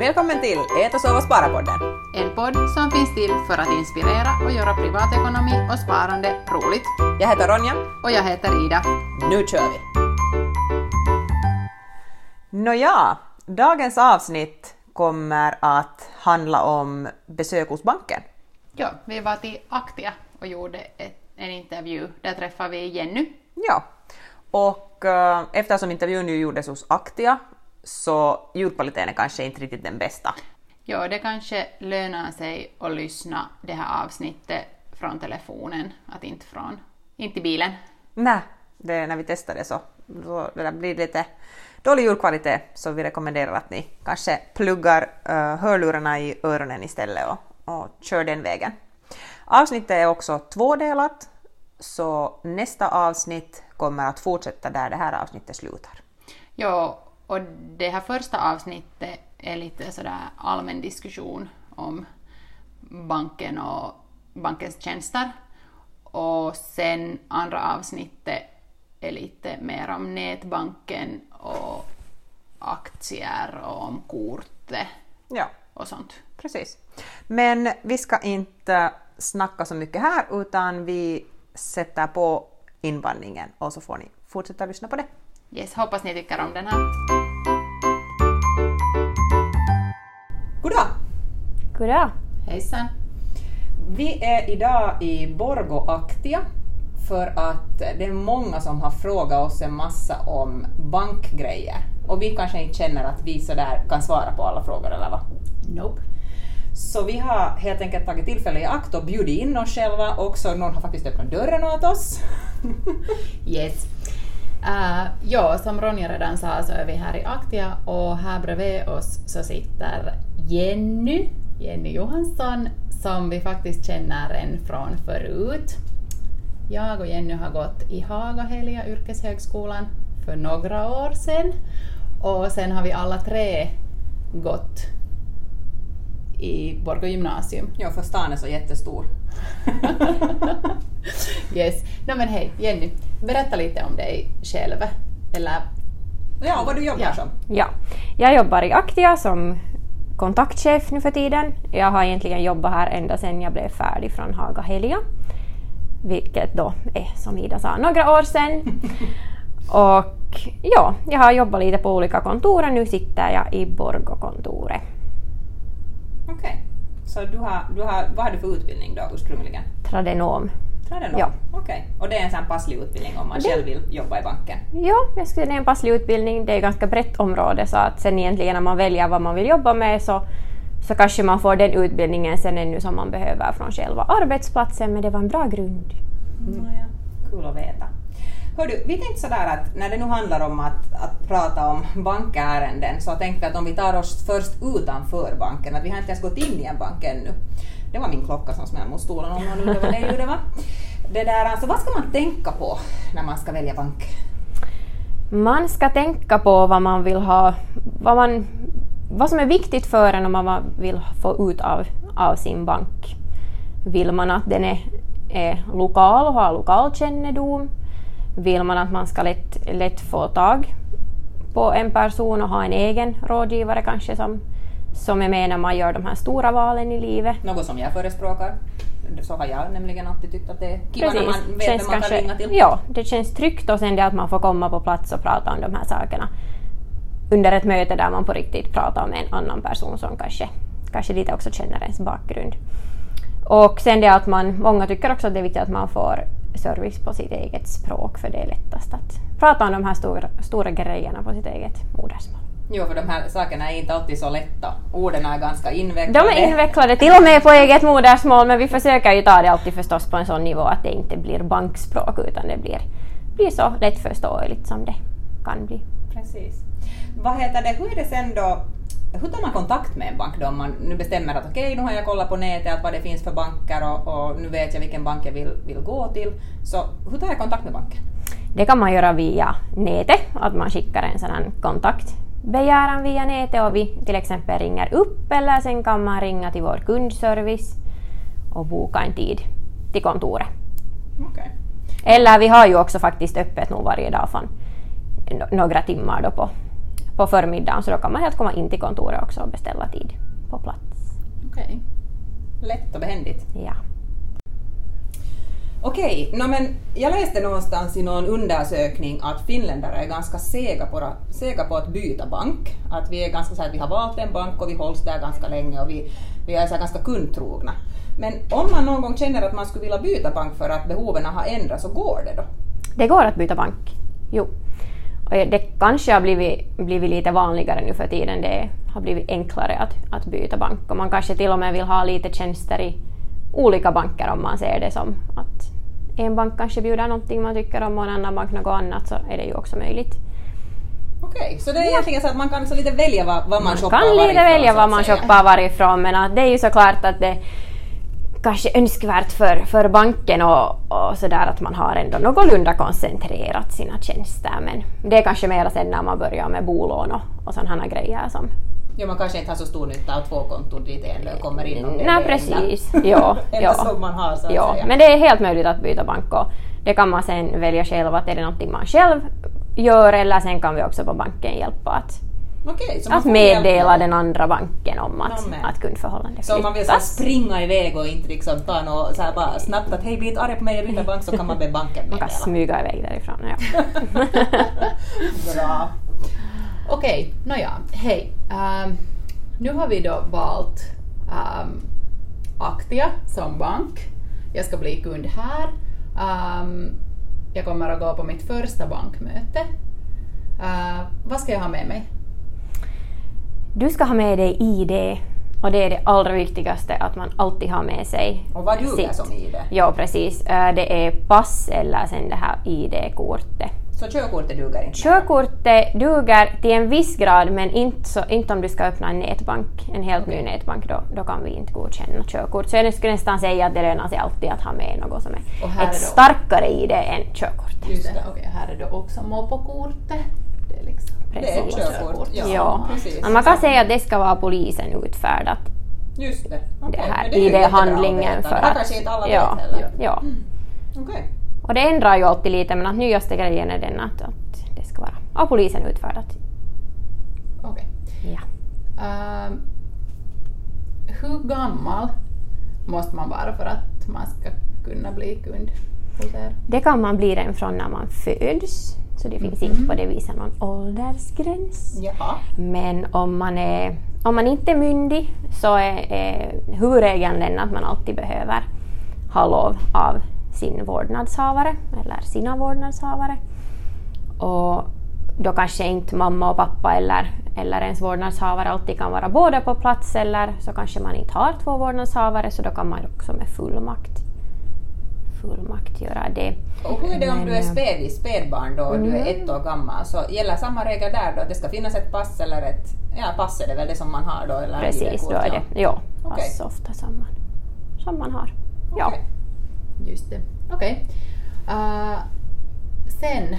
Välkommen till Ät och sova spara-podden. En podd som finns till för att inspirera och göra privatekonomi och sparande roligt. Jag heter Ronja. Och jag heter Ida. Nu kör vi! Nåja, dagens avsnitt kommer att handla om besök hos banken. Ja, vi var till Aktia och gjorde ett, en intervju. Där träffade vi Jenny. Ja, och uh, eftersom intervjun ju gjordes hos Aktia så ljudkvaliteten är kanske inte riktigt den bästa. Ja, det kanske lönar sig att lyssna det här avsnittet från telefonen, att inte från, inte i bilen. Nej, det, när vi testade så, så det blir lite dålig ljudkvalitet så vi rekommenderar att ni kanske pluggar uh, hörlurarna i öronen istället och, och kör den vägen. Avsnittet är också tvådelat så nästa avsnitt kommer att fortsätta där det här avsnittet slutar. Ja, och det här första avsnittet är lite sådär allmän diskussion om banken och bankens tjänster. Och sen andra avsnittet är lite mer om nätbanken och aktier och om kortet Ja, och sånt. precis. Men vi ska inte snacka så mycket här utan vi sätter på invandringen och så får ni fortsätta lyssna på det. Yes, hoppas ni tycker om den här. Goddag! Hejsan! Vi är idag i Borgo Aktia för att det är många som har frågat oss en massa om bankgrejer och vi kanske inte känner att vi sådär kan svara på alla frågor eller vad? Nope. Så vi har helt enkelt tagit tillfälle i akt och bjudit in oss själva och så någon har faktiskt öppnat dörren åt oss. Yes. Uh, ja, som Ronja redan sa så är vi här i Aktia och här bredvid oss så sitter Jenny, Jenny Johansson, som vi faktiskt känner en från förut. Jag och Jenny har gått i Hagahelia yrkeshögskolan för några år sedan och sen har vi alla tre gått i Borgå gymnasium. Ja, för stan är så jättestor. yes. No, men hej, Jenny, berätta lite om dig själv. Eller, Ja, vad du jobbar Ja. som. Ja, jag jobbar i Aktia som kontaktchef nu för tiden. Jag har egentligen jobbat här ända sedan jag blev färdig från Haga Helia, vilket då är som Ida sa några år sedan. Och ja, jag har jobbat lite på olika kontor och nu sitter jag i Borgå-kontoret. Okej. Så du har, du har, vad har du för utbildning då ursprungligen? Tradenom. Tradenom? Ja. Okej. Och det är en sån passlig utbildning om man Det- själv vill jobba i banken? Ja, jag skulle det är en passlig utbildning. Det är ett ganska brett område så att sen egentligen när man väljer vad man vill jobba med så, så kanske man får den utbildningen sen ännu som man behöver från själva arbetsplatsen men det var en bra grund. Nåja, kul att veta. Hör du, vi tänkte sådär att när det nu handlar om att, att prata om bankärenden så tänkte vi att om vi tar oss först utanför banken, att vi har inte ens gått in i en bank ännu. Det var min klocka som smällde mot stolen om någon undrade vad det ljudet var. Det där, alltså, vad ska man tänka på när man ska välja bank? Man ska tänka på vad man vill ha, vad, man, vad som är viktigt för en och vad man vill få ut av, av sin bank. Vill man att den är, är lokal och har lokalkännedom? Vill man att man ska lätt, lätt få tag på en person och ha en egen rådgivare kanske som, som är med när man gör de här stora valen i livet? Något som jag förespråkar. Så har jag nämligen alltid tyckt att det är kiva när man vet Känns vem man kan ringa till. Ja, det känns tryggt och sen det att man får komma på plats och prata om de här sakerna under ett möte där man på riktigt pratar med en annan person som kanske, kanske lite också känner ens bakgrund. Och sen det att man, många tycker också att det är viktigt att man får service på sitt eget språk för det är lättast att prata om de här stora, stora grejerna på sitt eget modersmål. Jo, för de här sakerna är inte alltid så lätta. Orden är ganska De invecklade. är invecklade till och med på eget modersmål men vi försöker ju ta det alltid förstås på en sån nivå att det inte blir bankspråk utan det blir, blir så lättförståeligt som det kan bli. Precis. Vad heter det, hur är det sen då, hur tar man kontakt med en bank då om man nu bestämmer att okej, nu har jag kollat på nätet att vad det finns för banker och, och nu vet jag vilken bank jag vill, vill gå till. Så hur tar jag kontakt med banken? Det kan man göra via nätet, att man skickar en sån här kontaktbegäran via nätet och vi till exempel ringer upp eller sen kan man ringa till vår kundservice och boka en tid till kontoret. Okej. Eller vi har ju också faktiskt öppet nog varje dag från några timmar då på, på förmiddagen så då kan man helt komma in till kontoret också och beställa tid på plats. Okej. Lätt och behändigt. Ja. Okej, no, men jag läste någonstans i någon undersökning att finländare är ganska sega på, sega på att byta bank. Att vi är ganska så här, att vi har valt en bank och vi hålls där ganska länge och vi, vi är så ganska kundtrogna. Men om man någon gång känner att man skulle vilja byta bank för att behoven har ändrats, så går det då? Det går att byta bank. Jo. Och det kanske har blivit, blivit lite vanligare nu för tiden. Det har blivit enklare att, att byta bank och man kanske till och med vill ha lite tjänster i olika banker om man ser det som en bank kanske bjuder någonting man tycker om och en annan bank något annat så är det ju också möjligt. Okej, så det är egentligen så att man kan så lite välja vad, vad man, Man shoppar kan varifrån, lite välja vad man shoppar varifrån men att det är ju såklart att det kanske är önskvärt för, för banken och, och sådär att man har ändå någorlunda koncentrerat sina tjänster men det är kanske mer sen när man börjar med bolån och, och sådana grejer som Ja, man kanske inte har så stor nytta av två konton dit en kommer in om det Nej precis. enda, Ja, ja. som man har så att ja. säga. Men det är helt möjligt att byta bank och det kan man sen välja själv att är det någonting man själv gör eller sen kan vi också på banken hjälpa att, Okej, att meddela den andra banken om att, men. att kundförhållandet Så om man vill så flyttas. springa iväg och inte liksom ta något så här bara snabbt att hej bli inte arg på mig, jag byter bank så kan man be banken Man kan meddela. smyga iväg därifrån. Ja. Bra. Okej, nåja, hej. Ehm, nu har vi då valt um, Aktia som bank. Jag ska bli kund här. Ehm, jag kommer att gå på mitt första bankmöte. Uh, vad ska jag ha med mig? Du ska ha med dig ID och det är det allra viktigaste att man alltid har med sig Och vad duger sitt- som ID? Ja precis, det är pass eller sen det här ID-kortet. Så körkortet duger inte? Körkortet duger till en viss grad men inte, så, inte om du ska öppna en nätbank, en helt ny nätbank, då, då kan vi inte godkänna körkort. Så jag skulle nästan säga att det lönar sig alltid att ha med något som är är ett då- starkare ID än körkort. Just det, okej, här är då också mopokortet. Det är liksom Det är Precis. körkort. Ja, Ja. precis. Man kan säga att det ska vara polisen utfärdat, Just det. Okej, det här ID-handlingen. För Det här att, kanske inte alla ja, vet heller. ja. Okej. Och det ändrar ju alltid lite men att nyaste grejen är den att, att det ska vara av polisen utfärdat. Okej. Ja. Ehm, hur gammal måste man vara för att man ska kunna bli kund hos er? Det kan man bli redan från när man föds, så det finns inte på det viset någon åldersgräns. Jaha. Men om man, är, om man inte är myndig så är, är huvudregeln den att man alltid behöver ha lov av sin vårdnadshavare eller sina vårdnadshavare. Och då kanske inte mamma och pappa eller, eller ens vårdnadshavare alltid kan vara båda på plats eller så kanske man inte har två vårdnadshavare så då kan man också med fullmakt, fullmakt göra det. Och hur är det om Men, du är spädis, spädbarn då, du är ett år gammal, så gäller samma regel där då, att det ska finnas ett pass eller ett, ja pass är det väl det som man har då, eller Precis, ID-kort, då är det ja. ja, pass ofta som man, som man har. Ja. Okej. Just det. Okej. Eh, sen,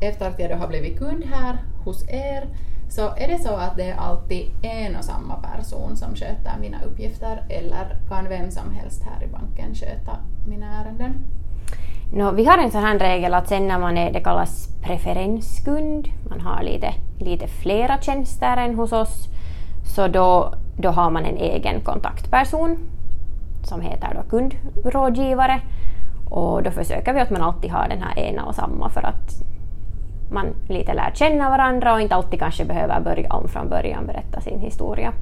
efter att jag då har blivit kund här hos er, så är det så att det är alltid en och samma person som sköter mina uppgifter eller kan vem som helst här i banken sköta mina ärenden? No, vi har en sån här regel att sen när man är, det kallas preferenskund, man har lite, lite flera tjänster än hos oss, så då, då har man en egen kontaktperson som heter då kundrådgivare och då försöker vi att man alltid har den här ena och samma för att man lite lär känna varandra och inte alltid kanske behöver börja om från början berätta sin historia.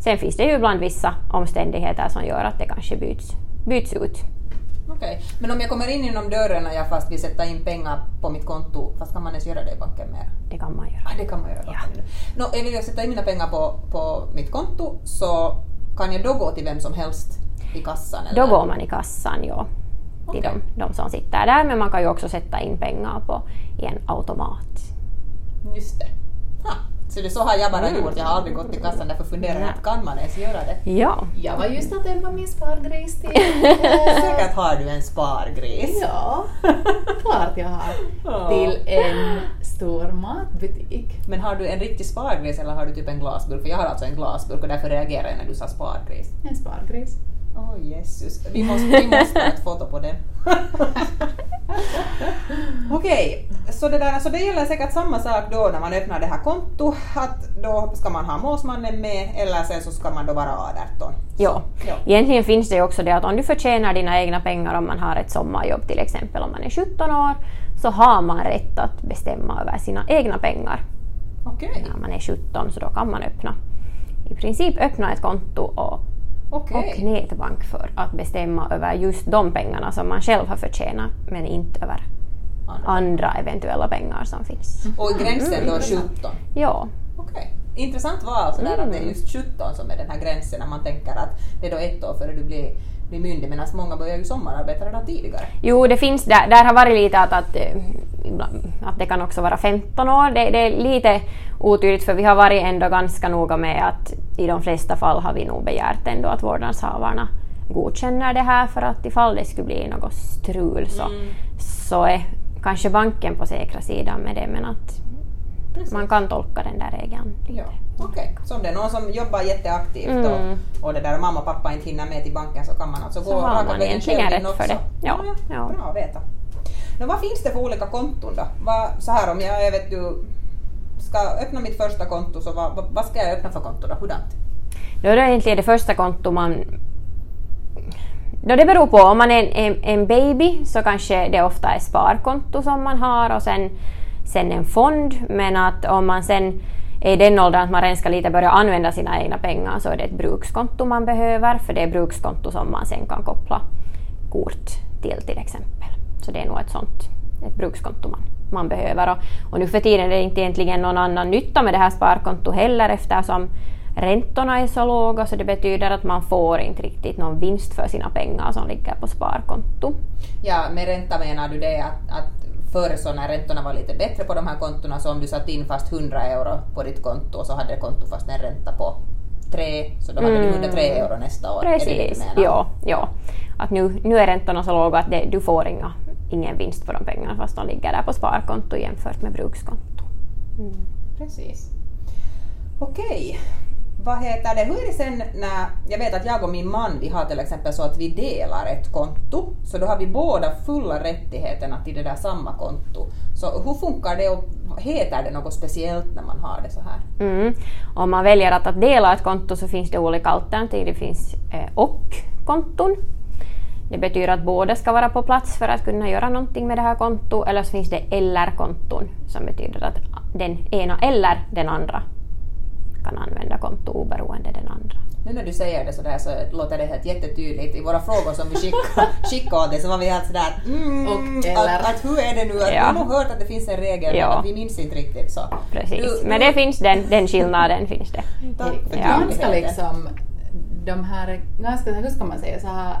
Sen finns det ju ibland vissa omständigheter som gör att det kanske byts, byts ut. Okej. Men om jag kommer in genom dörren när jag fast vill sätta in pengar på mitt konto, fast kan man ens göra det i banken mer? Det kan man göra. Ah, det kan man göra i banken. Nå, jag vill sätta in mina pengar på, på mitt konto, så kan jag då gå till vem som helst i kassan? Eller? Då går man i kassan, ja. Till Okej. de, de som sitter där, men man kan ju också sätta in pengar på, i en automat. Just det. Ha. Så det så har jag bara Mm. gjort, jag har aldrig gått till kassan, därför funderar jag, kan man ens göra det? Ja. Jag var just att tömma min spargris till... Säkert har du en spargris. ja, klart jag har. Till en stor matbutik. Men har du en riktig spargris eller har du typ en glasburk? För jag har alltså en glasburk och därför reagerar jag när du sa spargris. En spargris. Åh Jesus, vi måste, vi måste ha ett foto på det. Okej, så det, där, alltså det gäller säkert samma sak då när man öppnar det här kontot, att då ska man ha målsmannen med eller sen så ska man då vara 18. Ja. ja. Egentligen finns det ju också det att om du förtjänar dina egna pengar om man har ett sommarjobb till exempel om man är 17 år så har man rätt att bestämma över sina egna pengar. Okej. När man är 17 så då kan man öppna i princip öppna ett konto och, Okej. och nätbank för att bestämma över just de pengarna som man själv har förtjänat men inte över Andra. andra eventuella pengar som finns. Och gränsen då 17? Ja, Okej. Intressant val sådär att det är just 17 som är den här gränsen när man tänker att det är då ett år före du blir, blir myndig medan många börjar ju sommararbeta redan tidigare. Jo, det finns där, där har varit lite att, att, eh, att det kan också vara 15 år. Det, det är lite otydligt för vi har varit ändå ganska noga med att i de flesta fall har vi nog begärt ändå att vårdnadshavarna godkänner det här för att ifall det skulle bli något strul så, så är kanske banken på säkra sidan med det men att Precis. man kan tolka den där regeln lite. Ja, okej. Så om det är någon som jobbar jätteaktivt Mm. och, och det där mamma och pappa inte hinner med till banken så kan man alltså Så gå raka vägen själv in rätt för också. det. Ja, ja. Bra att veta. Men vad finns det för olika konton då? Vad, så här om jag, jag vet du ska öppna mitt första konto så vad, vad, vad ska jag öppna för konto då? Hurdant? Då är det egentligen det första konto man... Då det beror på, om man är en, en, en baby så kanske det ofta är sparkonto som man har och sen, sen en fond. Men att om man sen i den åldern att man redan ska lite börja använda sina egna pengar så är det ett brukskonto man behöver för det är brukskonto som man sen kan koppla kort till till exempel. Så det är nog ett sånt ett brukskonto man, man behöver. Och, och nu för tiden är det inte egentligen någon annan nytta med det här sparkontot heller eftersom räntorna är så låga så det betyder att man får inte riktigt någon vinst för sina pengar som ligger på sparkonto. Ja, med ränta menar du det att, att förr så när räntorna var lite bättre på de här kontona så om du satt in fast 100 euro på ditt konto så hade kontot fast en ränta på 3 så då hade du 103 euro nästa år. Är det det Precis, ja. ja. Att nu, nu är räntorna så låga att det, du får inga, ingen vinst på de pengarna fast de ligger där på sparkonto jämfört med brukskonto. Precis. Okej. Vad heter det? Hur är det sen när, jag vet att jag och min man vi har till exempel så att vi delar ett konto, så då har vi båda fulla rättigheterna till det där samma konto. Så hur funkar det och heter det något speciellt när man har det så här? Mm. Om man väljer att, att dela ett konto så finns det olika alternativ. Det finns eh, och-konton. Det betyder att båda ska vara på plats för att kunna göra någonting med det här kontot. Eller så finns det eller-konton som betyder att den ena eller den andra kan använda konto oberoende den andra. Nu när du säger det sådär så låter det helt jättetydligt. I våra frågor som vi skickade, skickade åt dig så var vi helt sådär mm, Och eller. att, att hur är det nu? Att Ja. Vi har hört att det finns en regel Ja. men att vi minns inte riktigt så. Precis. Du- Men du- det finns den, den skillnaden. finns det. Tack för Ja. Ganska liksom, de här, ganska, hur ska man säga, så här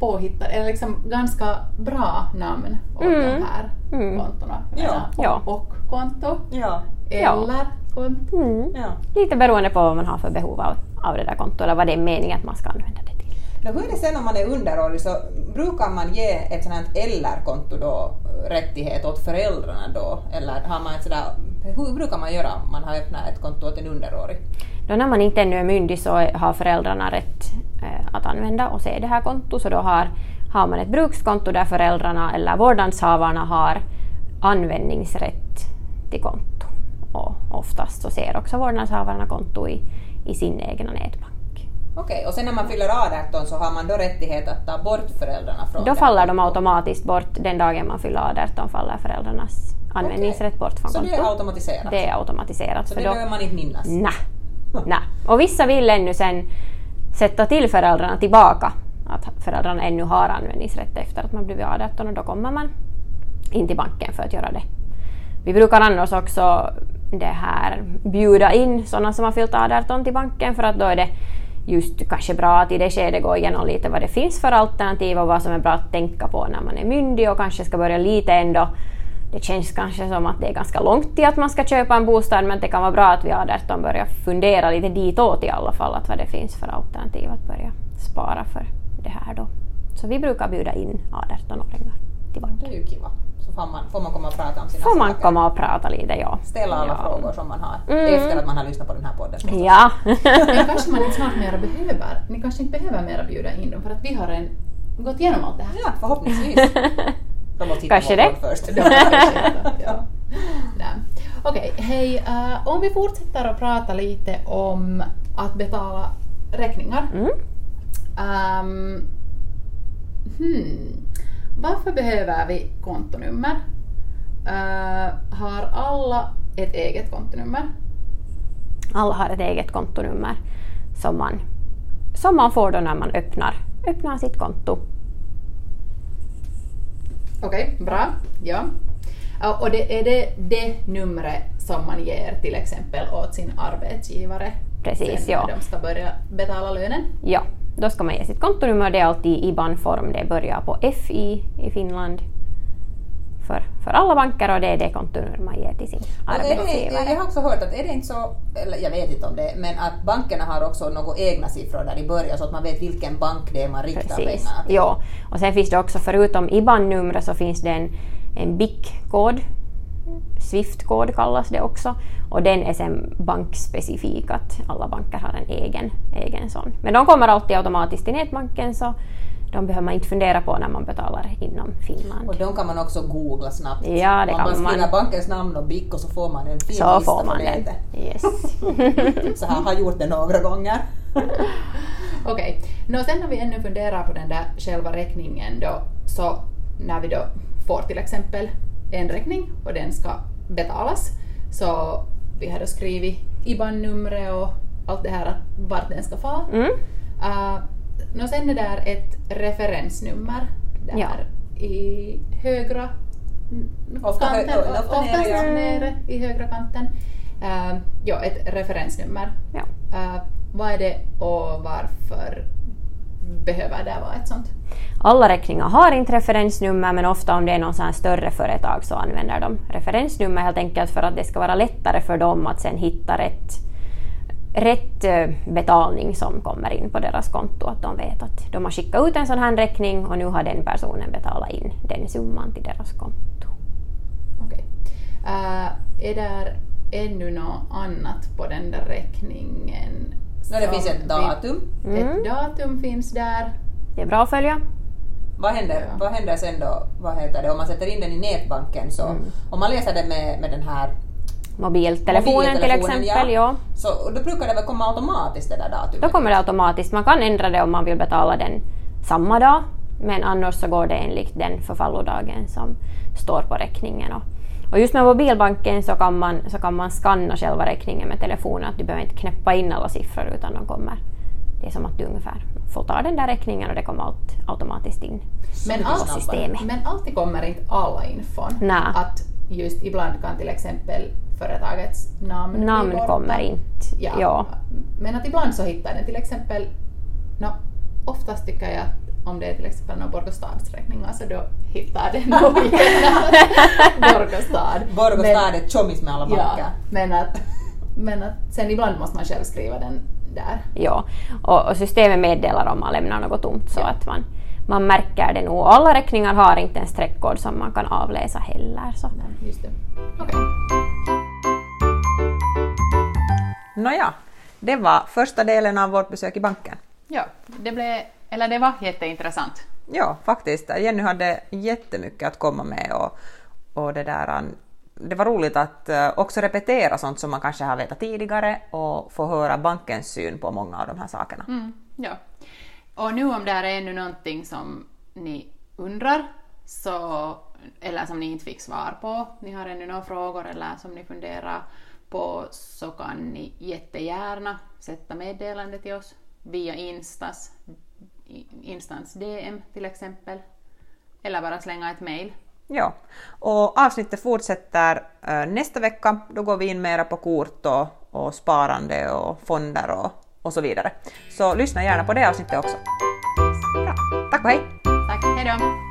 påhittade, eller liksom ganska bra namn åt Mm. de här Mm. kontona. Ja. Ja. Och-konto, Ja. Ja. eller konto. Mm. ja. Lite beroende på vad man har för behov av, av det där kontot eller vad det är meningen att man ska använda det till. Nå, hur är det sen om man är underårig så brukar man ge ett sånt här eller-konto då rättighet åt föräldrarna då? Eller har man ett sådär, hur brukar man göra om man har öppnat ett konto åt en underårig? Då när man inte ännu är myndig så har föräldrarna rätt eh, att använda och se det här kontot. Så då har, har man ett brukskonto där föräldrarna eller vårdnadshavarna har användningsrätt till konto. Och oftast så ser också vårdnadshavarna konto i, i sin egna nätbank. Okej, och sen när man fyller 18 så har man då rättighet att ta bort föräldrarna från Då faller de kontot? automatiskt bort den dagen man fyller 18 faller föräldrarnas användningsrätt bort från Så det är kontot. automatiserat? Det är automatiserat. Så för det behöver man inte minnas? Nej. Nej. Och vissa vill ännu sen sätta till föräldrarna tillbaka. Att föräldrarna ännu har användningsrätt efter att man blivit 18 och då kommer man in till banken för att göra det. Vi brukar annars också det här, bjuda in sådana som har fyllt 18 till banken för att då är det just kanske bra att i det skedet gå igenom lite vad det finns för alternativ och vad som är bra att tänka på när man är myndig och kanske ska börja lite ändå det känns kanske som att det är ganska långt till att man ska köpa en bostad men det kan vara bra att vi 18 börjar fundera lite ditåt i alla fall att vad det finns för alternativ att börja spara för det här då. Så vi brukar bjuda in 18-åringar till banken. Det är ju kiva. Får man, får man komma och prata om sina Får man saker? komma och prata lite, ja. Ställa alla ja. frågor som man har Mm. efter att man har lyssnat på den här podden. Ja. Men kanske man inte snart mera behöver, ni kanske inte behöver mera bjuda in dem för att vi har en, gått igenom allt det här. Ja, förhoppningsvis. De måste hitta Kanske det. först. De ja. Okej, hej. eh, om vi fortsätter att prata lite om att betala räkningar. Mm. Ehm, hmm. Varför behöver vi kontonummer? Eh, har alla ett eget kontonummer? Alla har ett eget kontonummer som man, som man får då när man öppnar, öppnar sitt konto. Okej, bra. Ja. Ja, Och det är det, det numret som man ger till exempel åt sin arbetsgivare Precis, sen ja. när de ska börja betala lönen? Ja, då ska man ge sitt kontonummer. Det är alltid i IBAN-form. Det börjar på FI i Finland för, för alla banker och det är det kontonummer man ger till sin det, jag arbetsgivare. har också hört att är det inte så, eller jag vet inte om det, men att bankerna har också några egna siffror där i början så att man vet vilken bank det är man riktar Precis. pengarna till. Ja, och sen finns det också förutom IBAN-numret så finns det en, en BIC-kod. Swift-kod kallas det också. Och den är sen bankspecifik, att alla banker har en egen, egen sån. Men de kommer alltid automatiskt till nätbanken så de behöver man inte fundera på när man betalar inom Finland. Och de kan man också googla snabbt. Ja, det Om man kan man. skriver bankens namn och BIC och så får man en fin Så lista får man den. nätet. Yes. Så här har jag gjort det några gånger. Okej, Nå, sen när vi ännu funderar på den där själva räkningen då, så när vi då får till exempel en räkning och den ska betalas, så vi har då skrivit IBAN-numret och allt det här, att vart den ska få. Mm. Uh, nå, sen är där ett referensnummer där Ja. i högra Ofta hö- kanten, ofta oftast nere, ja. nere i högra kanten. Uh, ja, ett referensnummer. Ja. Uh, vad är det och varför behöver det vara ett sånt? Alla räkningar har inte referensnummer men ofta om det är någon sån större företag så använder de referensnummer helt enkelt för att det ska vara lättare för dem att sen hitta rätt, rätt eh, betalning som kommer in på deras konto. Att de vet att de har skickat ut en sån här räkning och nu har den personen betalat in den summan till deras konto. Okej. Uh, är där ännu något annat på den där räkningen? No, det finns ett datum. Mm. Ett datum finns där. Det är bra att följa. Vad händer, Ja. vad händer sen då? Vad heter det? Om man sätter in den i nätbanken så Mm. om man läser den med, med den här Mobiltelefonen, till Mobiltelefonen, exempel, ja. så och då brukar det väl komma automatiskt det där datumet? Då kommer det automatiskt. Man kan ändra det om man vill betala den samma dag, men annars så går det enligt den förfallodagen som står på räkningen. Och, och just med mobilbanken så kan, man, så kan man skanna själva räkningen med telefonen, att du behöver inte knäppa in alla siffror utan de kommer. Det är som att du ungefär får ta den där räkningen och det kommer allt automatiskt in Men, allt, systemet. men alltid kommer inte alla infon. Nej. Att just ibland kan till exempel företagets namn bli Namn borta. kommer inte. Ja. Ja. Men att ibland så hittar den till exempel, no, oftast tycker jag att om det är till exempel någon Borgostadsräkningar så då hittar den nog igen Borgostad. Borgostad är tjommis med alla Men, ja, men, att, men att sen ibland måste man själv skriva den där. Ja, och, och systemet meddelar om man lämnar något tomt så Ja. att man, man märker det nog. Alla räkningar har inte en streckkod som man kan avläsa heller. Så. Nej, just det. Okej. Nåja, det var första delen av vårt besök i banken. Ja, det blev, eller det var jätteintressant. Ja, faktiskt. Jenny hade jättemycket att komma med och, och det där det var roligt att eh, också repetera sånt som man kanske har vetat tidigare och få höra bankens syn på många av de här sakerna. Mm, ja. Och nu om det här är ännu någonting som ni undrar, så, eller som ni inte fick svar på, ni har ännu några frågor eller som ni funderar på, så kan ni jättegärna sätta meddelande till oss via Instas, Instans DM till exempel, eller bara slänga ett mail. Ja, och avsnittet fortsätter eh, nästa vecka. Då går vi in mera på kort och, och sparande och fonder och, och så vidare. Så lyssna gärna på det avsnittet också. Bra. Tack och hej! Tack, hejdå!